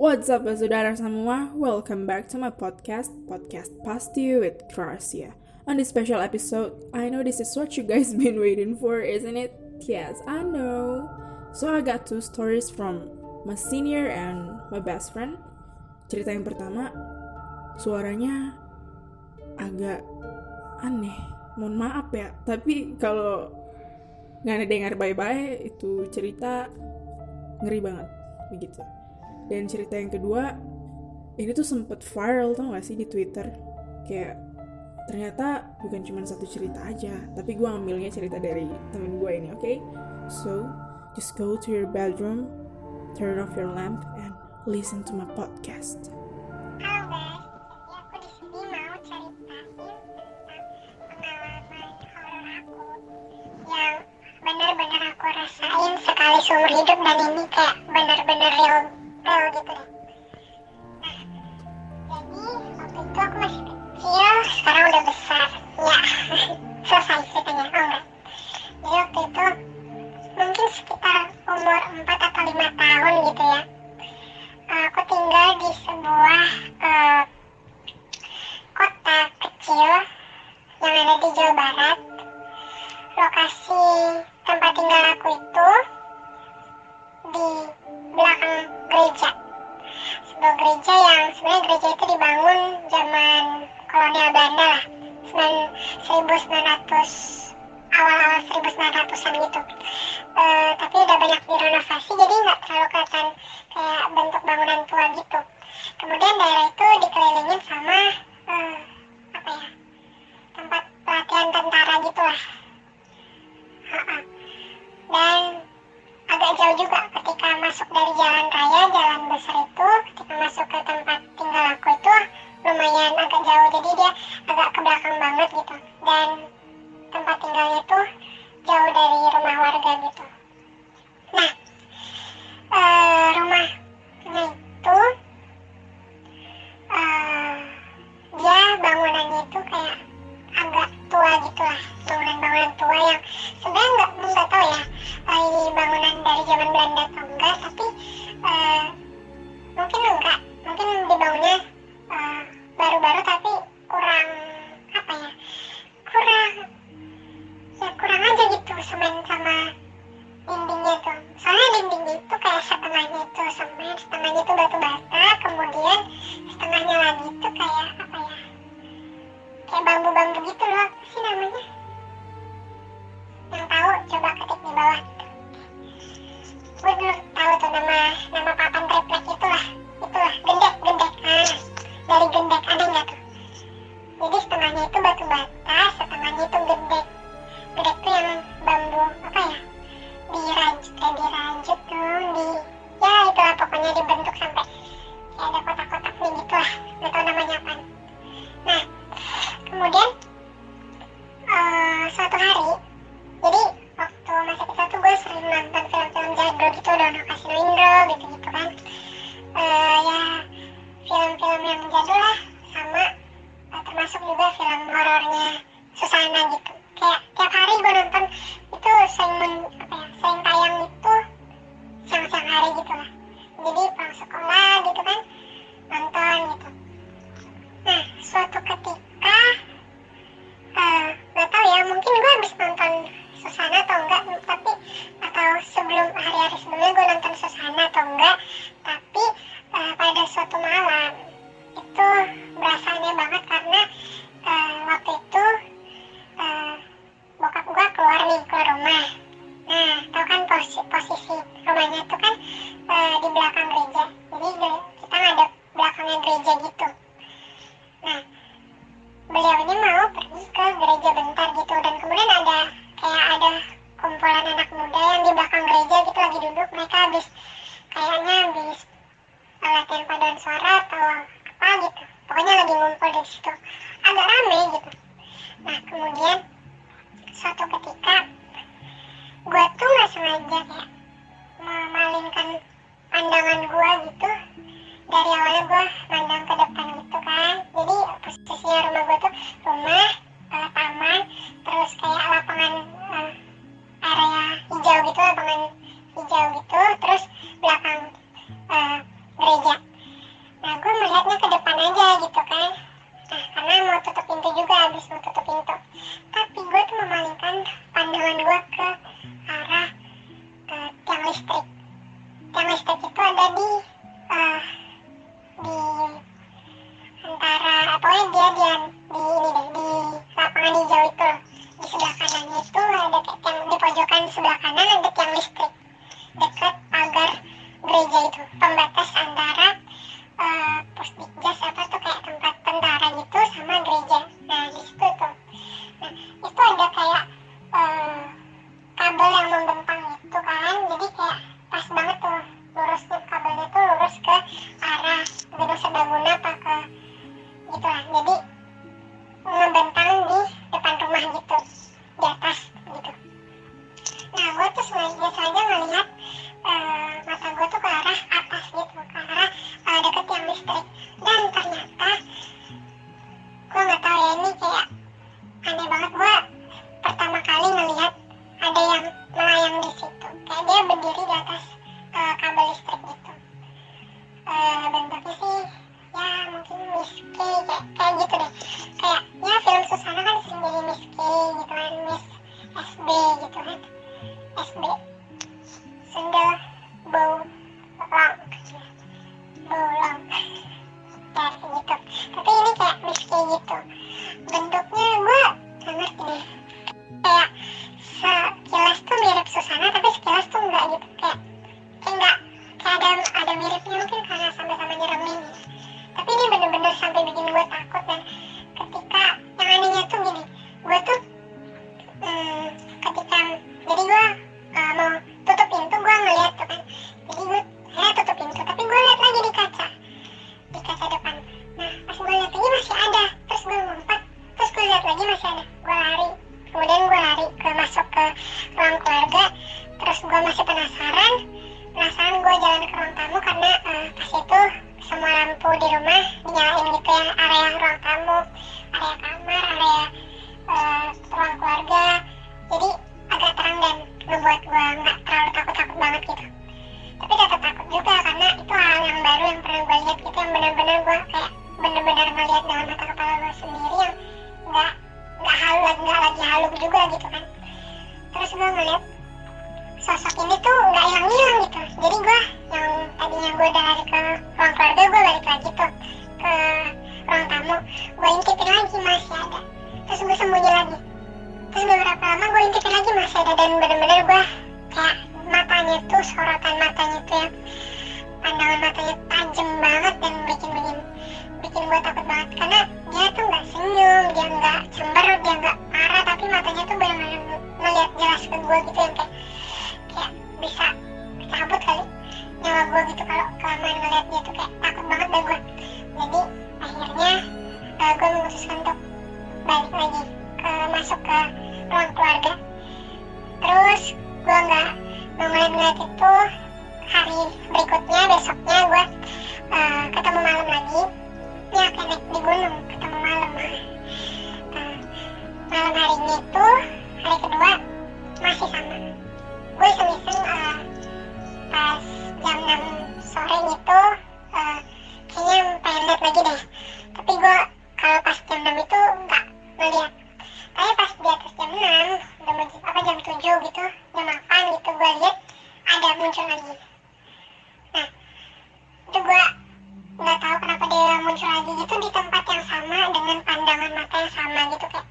What's up saudara semua? Welcome back to my podcast, Podcast Pasti with Croatia. On this special episode, I know this is what you guys been waiting for, isn't it? Yes, I know. So I got two stories from my senior and my best friend. Cerita yang pertama, suaranya agak aneh. Mohon maaf ya, tapi kalau nggak dengar bye-bye itu cerita ngeri banget begitu dan cerita yang kedua ini tuh sempet viral tau gak sih di Twitter kayak ternyata bukan cuma satu cerita aja tapi gue ambilnya cerita dari temen gue ini oke okay? so just go to your bedroom turn off your lamp and listen to my podcast juga ketika masuk dari jalan raya jalan besar itu ketika masuk ke tempat tinggal aku itu lumayan agak jauh. Jadi dia agak ke belakang banget gitu. Dan tempat tinggalnya itu jauh dari rumah warga gitu. ngumpul di situ. Agak rame gitu. Nah kemudian suatu ketika gue tuh nggak sengaja kayak memalingkan pandangan gue gitu. Dari awalnya gue pandang ke depan gitu kan. Jadi posisinya rumah gue tuh rumah Single lagi gitu di tempat yang sama dengan pandangan mata yang sama gitu kayak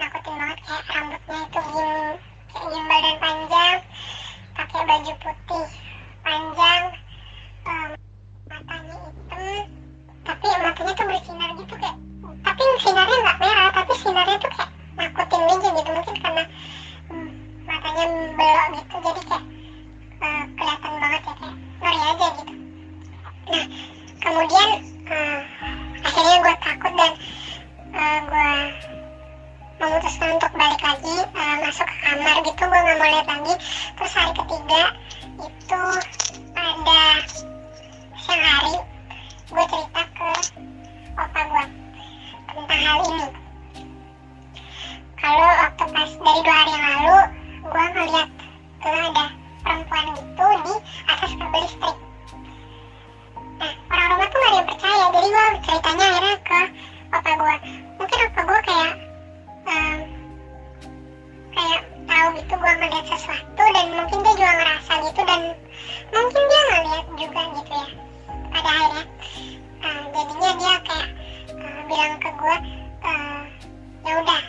nakutin banget kayak rambutnya itu gim kayak gimbal dan panjang pakai baju putih. balik lagi uh, masuk ke kamar gitu gue nggak mau lihat lagi terus hari ketiga itu ada siang hari. nah jadinya dia kayak uh, bilang ke gue uh, ah, ya udah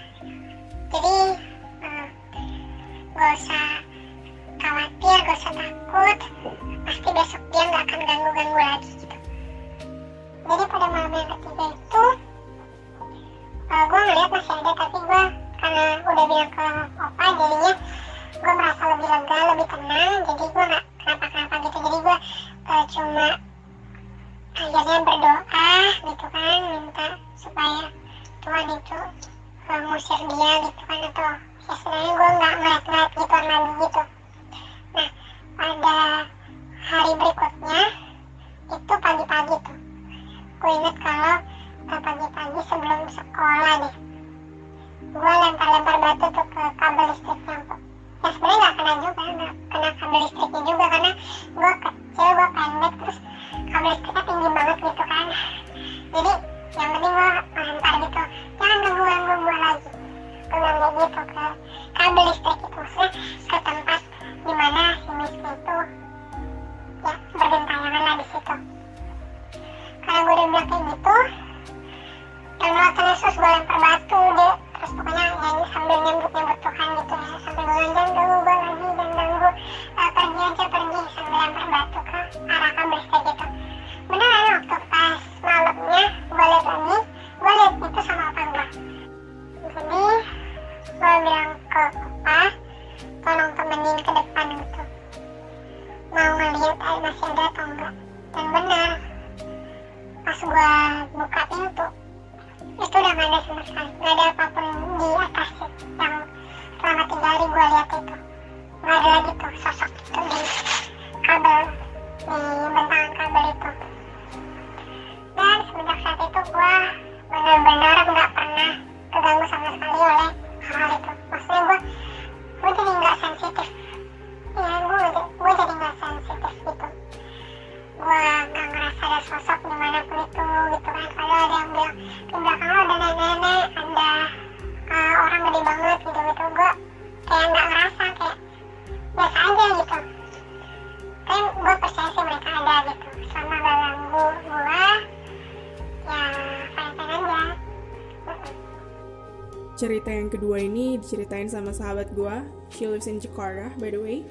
Cerita yang kedua ini diceritain sama sahabat gua. She lives in Jakarta, by the way.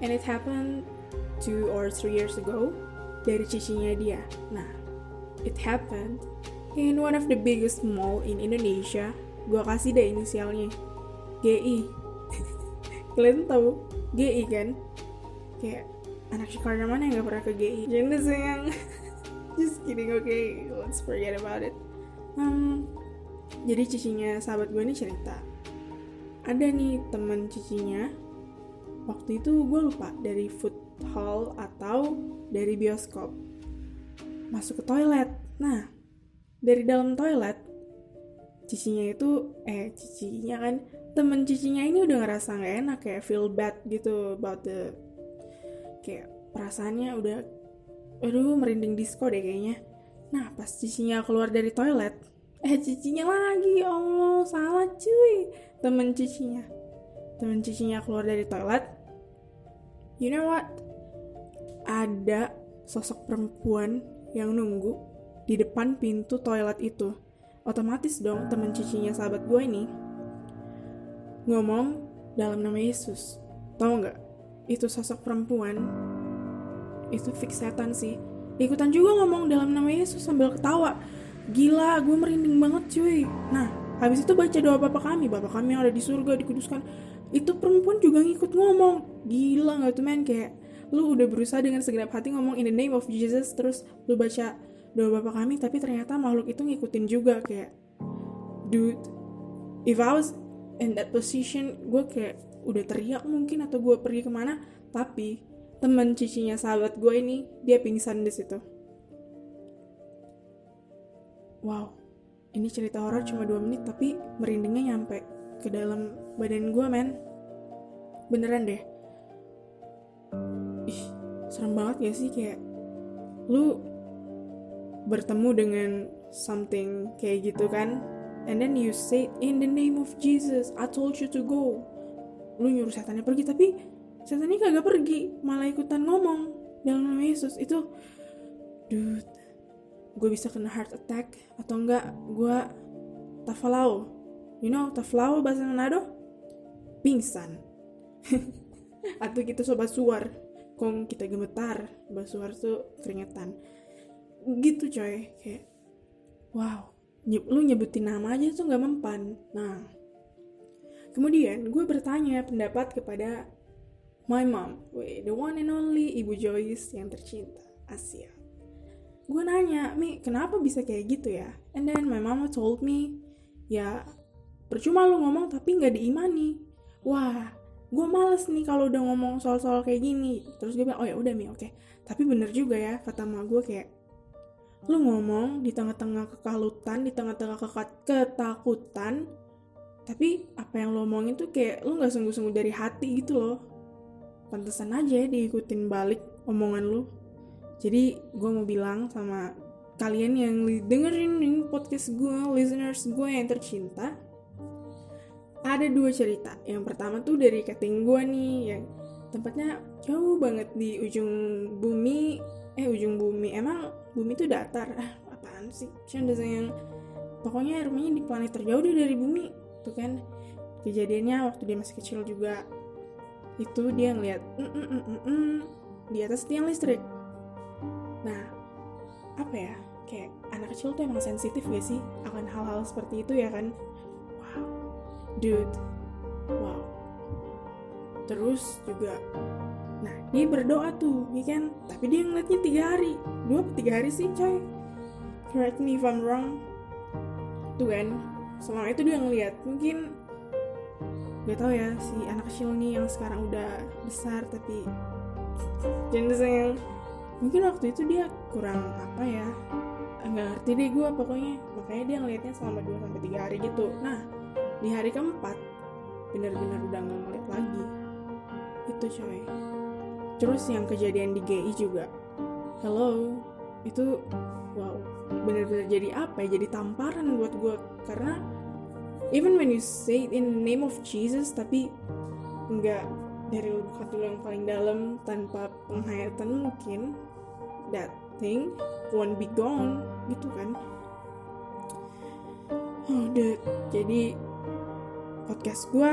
And it happened two or three years ago dari cicinya dia. Nah, it happened in one of the biggest mall in Indonesia. Gua kasih deh inisialnya. GI. Kalian tahu GI kan? Kayak anak Jakarta mana yang gak pernah ke GI? Jangan sayang. Just kidding, okay? Let's forget about it. Um, jadi cicinya sahabat gue ini cerita. Ada nih temen cicinya waktu itu gue lupa dari food hall atau dari bioskop. Masuk ke toilet. Nah dari dalam toilet cicinya itu eh cicinya kan temen cicinya ini udah ngerasa nggak enak kayak feel bad gitu about the kayak perasaannya udah aduh merinding disco deh kayaknya. Nah pas cicinya keluar dari toilet eh cicinya lagi ya Allah salah cuy. Temen cicinya. Temen cicinya keluar dari toilet. You know what? Ada sosok perempuan yang nunggu di depan pintu toilet itu. Otomatis dong temen cicinya sahabat gue ini. Ngomong dalam nama Yesus. Tahu nggak? Itu sosok perempuan. Itu fix setan sih. Ikutan juga ngomong dalam nama Yesus sambil ketawa Gila, gue merinding banget cuy. Nah, habis itu baca doa Bapak kami, Bapak kami yang ada di surga dikuduskan. Itu perempuan juga ngikut ngomong. Gila nggak tuh men kayak lu udah berusaha dengan segenap hati ngomong in the name of Jesus terus lu baca doa Bapak kami tapi ternyata makhluk itu ngikutin juga kayak dude if I was in that position gue kayak udah teriak mungkin atau gue pergi ke mana tapi teman cicinya sahabat gue ini dia pingsan di situ wow ini cerita horor cuma 2 menit tapi merindingnya nyampe ke dalam badan gue men. Beneran deh. Ih serem banget gak sih? Kayak lu bertemu dengan something kayak gitu kan? And then you say in the name of Jesus I told you to go. Lu nyuruh setannya pergi tapi setannya kagak pergi malah ikutan ngomong dalam nama Yesus. Itu dude gue bisa kena heart attack atau enggak gue tafalau you know tafalau bahasa Manado? Pingsan. Atau gitu sobat suar bokong kita gemetar bahasa tuh keringetan. Gitu coy kayak wow. Lu nyebutin nama aja tuh nggak mempan. Nah kemudian gue bertanya pendapat kepada my mom. The one and only ibu Joyce yang tercinta Asia gue nanya mi kenapa bisa kayak gitu ya? And then my mama told me ya percuma lu ngomong tapi nggak diimani. Wah gue males nih kalau udah ngomong soal-soal kayak gini. Terus gue bilang oh ya udah mi oke. Okay. tapi bener juga ya kata mama gue kayak lu ngomong di tengah-tengah kekalutan di tengah-tengah ketakutan tapi apa yang lo omongin tuh kayak lu nggak sungguh-sungguh dari hati gitu loh. Pantesan aja ya diikutin balik omongan lu jadi gue mau bilang sama kalian yang dengerin podcast gue listeners gue yang tercinta ada dua cerita. Yang pertama tuh dari kating gue nih yang tempatnya jauh banget di ujung bumi. Eh ujung bumi emang bumi itu datar. Ah apaan sih? Canda yang pokoknya rumahnya di planet terjauh deh dari bumi tuh kan. Kejadiannya waktu dia masih kecil juga. Itu dia ngeliat mm, mm, mm, mm, di atas tiang listrik nah apa ya kayak anak kecil tuh emang sensitif gak sih akan hal-hal seperti itu ya kan wow dude wow terus juga Nah, dia berdoa tuh, ya kan? Tapi dia ngeliatnya tiga hari. Dua tiga hari sih, coy. Correct me if I'm wrong. Tuh kan, selama itu dia ngeliat. Mungkin gak tau ya si anak kecil nih yang sekarang udah besar tapi jangan sayang mungkin waktu itu dia kurang apa ya nggak ngerti deh gue pokoknya. Makanya dia ngeliatnya selama 2 sampai tiga hari gitu. Nah di hari keempat bener-bener udah nggak ngeliat lagi. Itu coy. Terus yang kejadian di GI juga. Hello itu wow bener-bener jadi apa ya jadi tamparan buat gue karena even when you say it in the name of Jesus tapi nggak dari lubuk hati yang paling dalam tanpa penghayatan mungkin that thing won't be gone gitu kan. Oh dude jadi podcast gue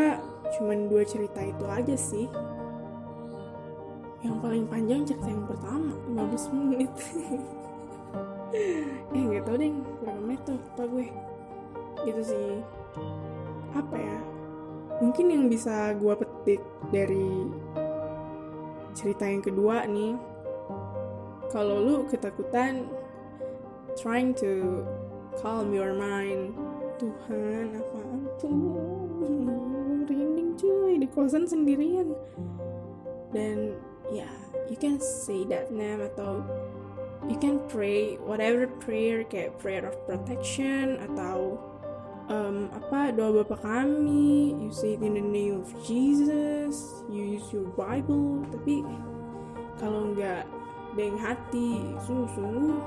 cuman dua cerita itu aja sih. Yang paling panjang cerita yang pertama 15 menit. Eh nggak tau deh berapa menit tuh gue? Gitu sih. Apa ya? Mungkin yang bisa gue petik dari cerita yang kedua nih kalau lu ketakutan trying to calm your mind. Tuhan apaan tuh? Rinding cuy di kosan sendirian. Dan ya yeah, you can say that name atau you can pray whatever prayer kayak prayer of protection atau um, apa doa bapak kami. You say it in the name of Jesus you use your Bible. Tapi kalau nggak dengan hati sungguh-sungguh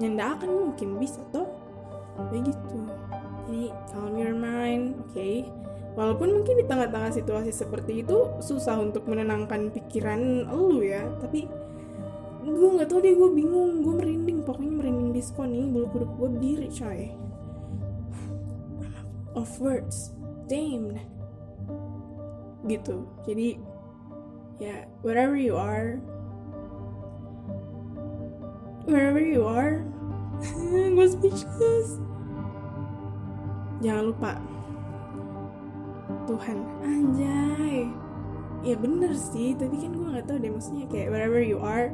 nyendakan mungkin bisa toh. Kayak gitu. Jadi calm your mind oke okay? walaupun mungkin di tengah-tengah situasi seperti itu susah untuk menenangkan pikiran lu ya. Tapi gue nggak tau deh gue bingung gue merinding. Pokoknya merinding diskon nih bulu kuduk gue berdiri coy. Of words. Damn. Gitu. Jadi ya yeah, wherever you are wherever you are gue speechless jangan lupa. Tuhan. Anjay. Ya bener sih. Tapi kan gue nggak tahu deh maksudnya kayak wherever you are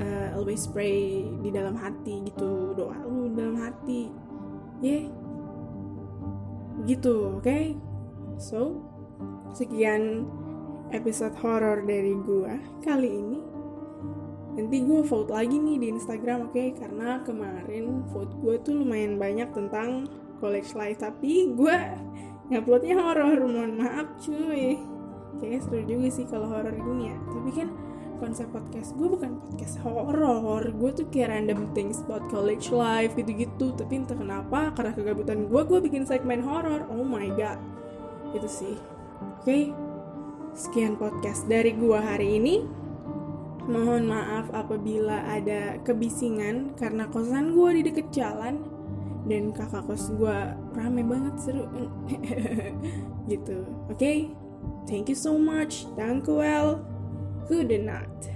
uh, always pray di dalam hati gitu. Doa lu dalam hati. Ya. Yeah. gitu oke? Okay? so sekian episode horror dari gue kali ini nanti gue vote lagi nih di Instagram oke? Okay? karena kemarin vote gue tuh lumayan banyak tentang college life. Tapi gue nguploadnya horor mohon maaf cuy. Kayaknya seru juga sih kalau horor gini ya tapi kan konsep podcast gue bukan podcast horor. Gue tuh kayak random things about college life gitu-gitu. Tapi entah kenapa karena kegabutan gue gue bikin segmen horor. Oh my god. Itu sih. Oke? Okay. sekian podcast dari gue hari ini mohon maaf apabila ada kebisingan karena kosan gue di deket jalan dan kakak kos gue rame banget seru. Gitu. Oke? Okay? thank you so much. Danke well good night